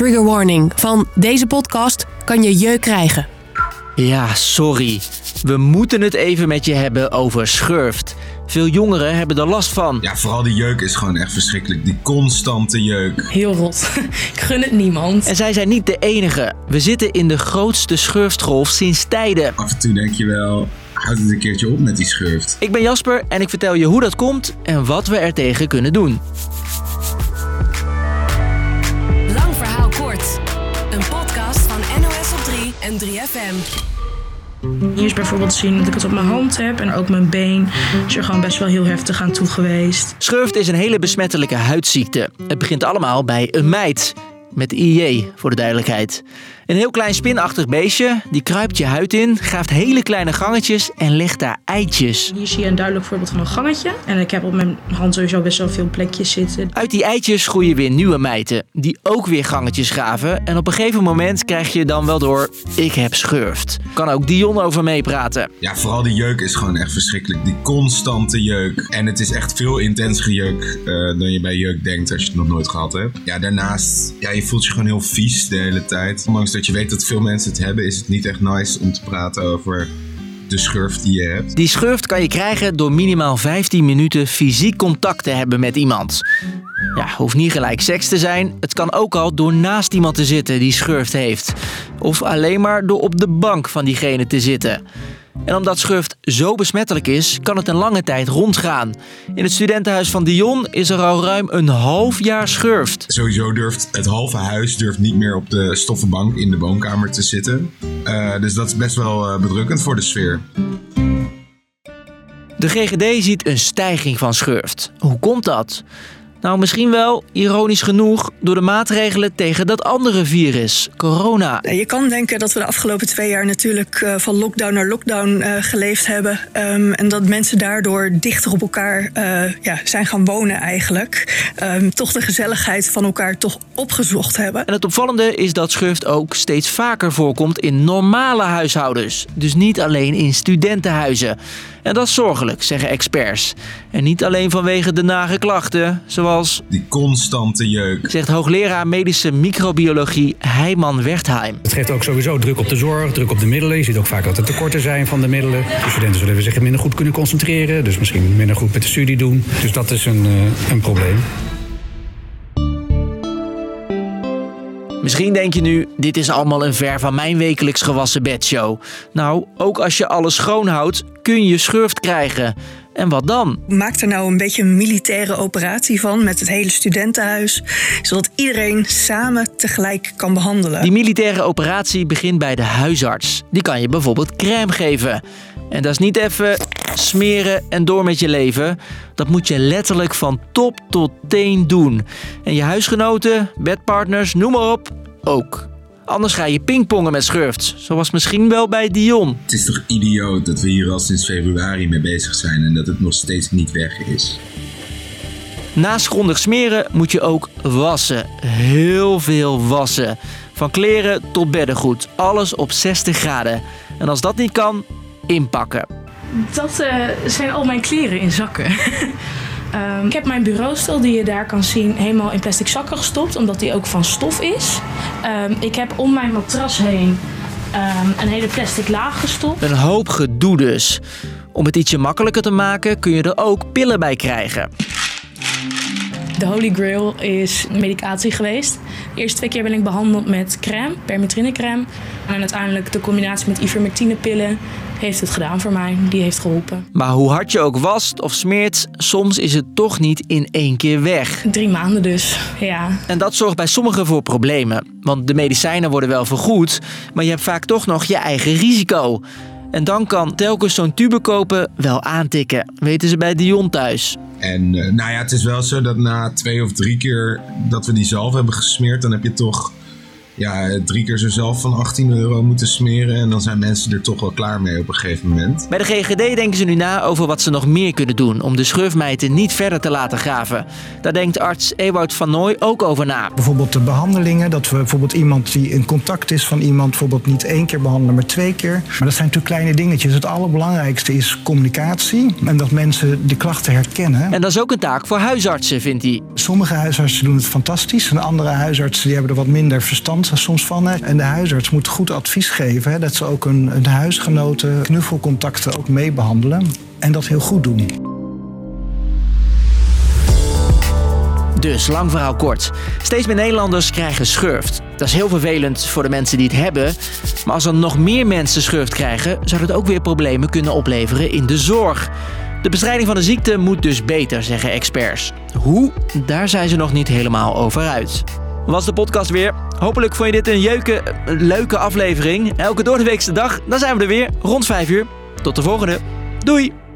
Trigger warning. Van deze podcast kan je jeuk krijgen. Ja, sorry. We moeten het even met je hebben over schurft. Veel jongeren hebben er last van. Ja, vooral die jeuk is gewoon echt verschrikkelijk. Die constante jeuk. Heel rot. Ik gun het niemand. En zij zijn niet de enige. We zitten in de grootste schurftgolf sinds tijden. Af en toe denk je wel, houd het een keertje op met die schurft. Ik ben Jasper en ik vertel je hoe dat komt en wat we er tegen kunnen doen. En 3FM. Hier is bijvoorbeeld te zien dat ik het op mijn hand heb en ook mijn been. Is er gewoon best wel heel heftig aan toe geweest. Schurft is een hele besmettelijke huidziekte. Het begint allemaal bij een meid. Met IJ, voor de duidelijkheid. Een heel klein spinachtig beestje, die kruipt je huid in, graaft hele kleine gangetjes en legt daar eitjes. Hier zie je een duidelijk voorbeeld van een gangetje. En ik heb op mijn hand sowieso best wel veel plekjes zitten. Uit die eitjes groeien weer nieuwe mijten, die ook weer gangetjes graven. En op een gegeven moment krijg je dan wel door, ik heb schurft. Kan ook Dion over meepraten. Ja, vooral die jeuk is gewoon echt verschrikkelijk. Die constante jeuk. En het is echt veel intenser jeuk eh, dan je bij jeuk denkt als je het nog nooit gehad hebt. Ja, daarnaast, ja, je voelt je gewoon heel vies de hele tijd. Ondanks dat je weet dat veel mensen het hebben, is het niet echt nice om te praten over de schurft die je hebt. Die schurft kan je krijgen door minimaal 15 minuten fysiek contact te hebben met iemand. Ja, hoeft niet gelijk seks te zijn. Het kan ook al door naast iemand te zitten die schurft heeft. Of alleen maar door op de bank van diegene te zitten. En omdat schurft zo besmettelijk is, kan het een lange tijd rondgaan. In het studentenhuis van Dion is er al ruim een half jaar schurft. Sowieso durft het halve huis durft niet meer op de stoffen bank in de woonkamer te zitten. Uh, dus dat is best wel uh, bedrukkend voor de sfeer. De GGD ziet een stijging van schurft. Hoe komt dat? Nou, misschien wel, ironisch genoeg, door de maatregelen tegen dat andere virus, corona. Je kan denken dat we de afgelopen twee jaar natuurlijk uh, van lockdown naar lockdown uh, geleefd hebben. Um, en dat mensen daardoor dichter op elkaar uh, ja, zijn gaan wonen eigenlijk. Um, toch de gezelligheid van elkaar toch opgezocht hebben. En het opvallende is dat schurft ook steeds vaker voorkomt in normale huishoudens. Dus niet alleen in studentenhuizen. En dat is zorgelijk, zeggen experts. En niet alleen vanwege de nare klachten, zoals... Die constante jeuk. Zegt hoogleraar medische microbiologie Heiman Wertheim. Het geeft ook sowieso druk op de zorg, druk op de middelen. Je ziet ook vaak dat er tekorten zijn van de middelen. De studenten zullen zich minder goed kunnen concentreren. Dus misschien minder goed met de studie doen. Dus dat is een, uh, een probleem. Misschien denk je nu, dit is allemaal een ver van mijn wekelijks gewassen bedshow. Nou, ook als je alles schoonhoudt, kun je schurft krijgen. En wat dan? Maak er nou een beetje een militaire operatie van met het hele studentenhuis, zodat iedereen samen tegelijk kan behandelen. Die militaire operatie begint bij de huisarts. Die kan je bijvoorbeeld crème geven. En dat is niet even smeren en door met je leven. Dat moet je letterlijk van top tot teen doen. En je huisgenoten, bedpartners, noem maar op, ook. Anders ga je pingpongen met schurft, zoals misschien wel bij Dion. Het is toch idioot dat we hier al sinds februari mee bezig zijn en dat het nog steeds niet weg is. Naast grondig smeren moet je ook wassen. Heel veel wassen. Van kleren tot beddengoed. Alles op 60 graden. En als dat niet kan, inpakken. Dat uh, zijn al mijn kleren in zakken. um, ik heb mijn bureaustoel die je daar kan zien helemaal in plastic zakken gestopt, omdat die ook van stof is. Um, ik heb om mijn matras heen um, een hele plastic laag gestopt. Een hoop gedoe dus. Om het ietsje makkelijker te maken kun je er ook pillen bij krijgen. De Holy Grail is medicatie geweest. De eerste twee keer ben ik behandeld met crème, permetrinecrème. En uiteindelijk de combinatie met ivermectinepillen heeft het gedaan voor mij. Die heeft geholpen. Maar hoe hard je ook wast of smeert, soms is het toch niet in één keer weg. Drie maanden dus, ja. En dat zorgt bij sommigen voor problemen. Want de medicijnen worden wel vergoed, maar je hebt vaak toch nog je eigen risico. En dan kan telkens zo'n tube kopen wel aantikken, weten ze bij Dion thuis. En uh, nou ja, het is wel zo dat na twee of drie keer dat we die zalf hebben gesmeerd, dan heb je toch ja, drie keer zo zelf van 18 euro moeten smeren. En dan zijn mensen er toch wel klaar mee op een gegeven moment. Bij de GGD denken ze nu na over wat ze nog meer kunnen doen om de schurfmijten niet verder te laten graven. Daar denkt arts Ewout van Nooy ook over na. Bijvoorbeeld de behandelingen, dat we bijvoorbeeld iemand die in contact is van iemand bijvoorbeeld niet één keer behandelen, maar twee keer. Maar dat zijn natuurlijk kleine dingetjes. Het allerbelangrijkste is communicatie en dat mensen de klachten herkennen. En dat is ook een taak voor huisartsen, vindt hij. Sommige huisartsen doen het fantastisch en andere huisartsen die hebben er wat minder verstand soms van. hè. En de huisarts moet goed advies geven, hè, dat ze ook een, een huisgenoten, knuffelcontacten ook mee behandelen. En dat heel goed doen. Dus, lang verhaal kort. Steeds meer Nederlanders krijgen schurft. Dat is heel vervelend voor de mensen die het hebben. Maar als er nog meer mensen schurft krijgen, zou dat ook weer problemen kunnen opleveren in de zorg. De bestrijding van de ziekte moet dus beter, zeggen experts. Hoe? Daar zijn ze nog niet helemaal over uit. Was de podcast weer. Hopelijk vond je dit een jeuke, leuke aflevering. Elke doordeweekse dag, dan zijn we er weer rond 5 uur. Tot de volgende. Doei!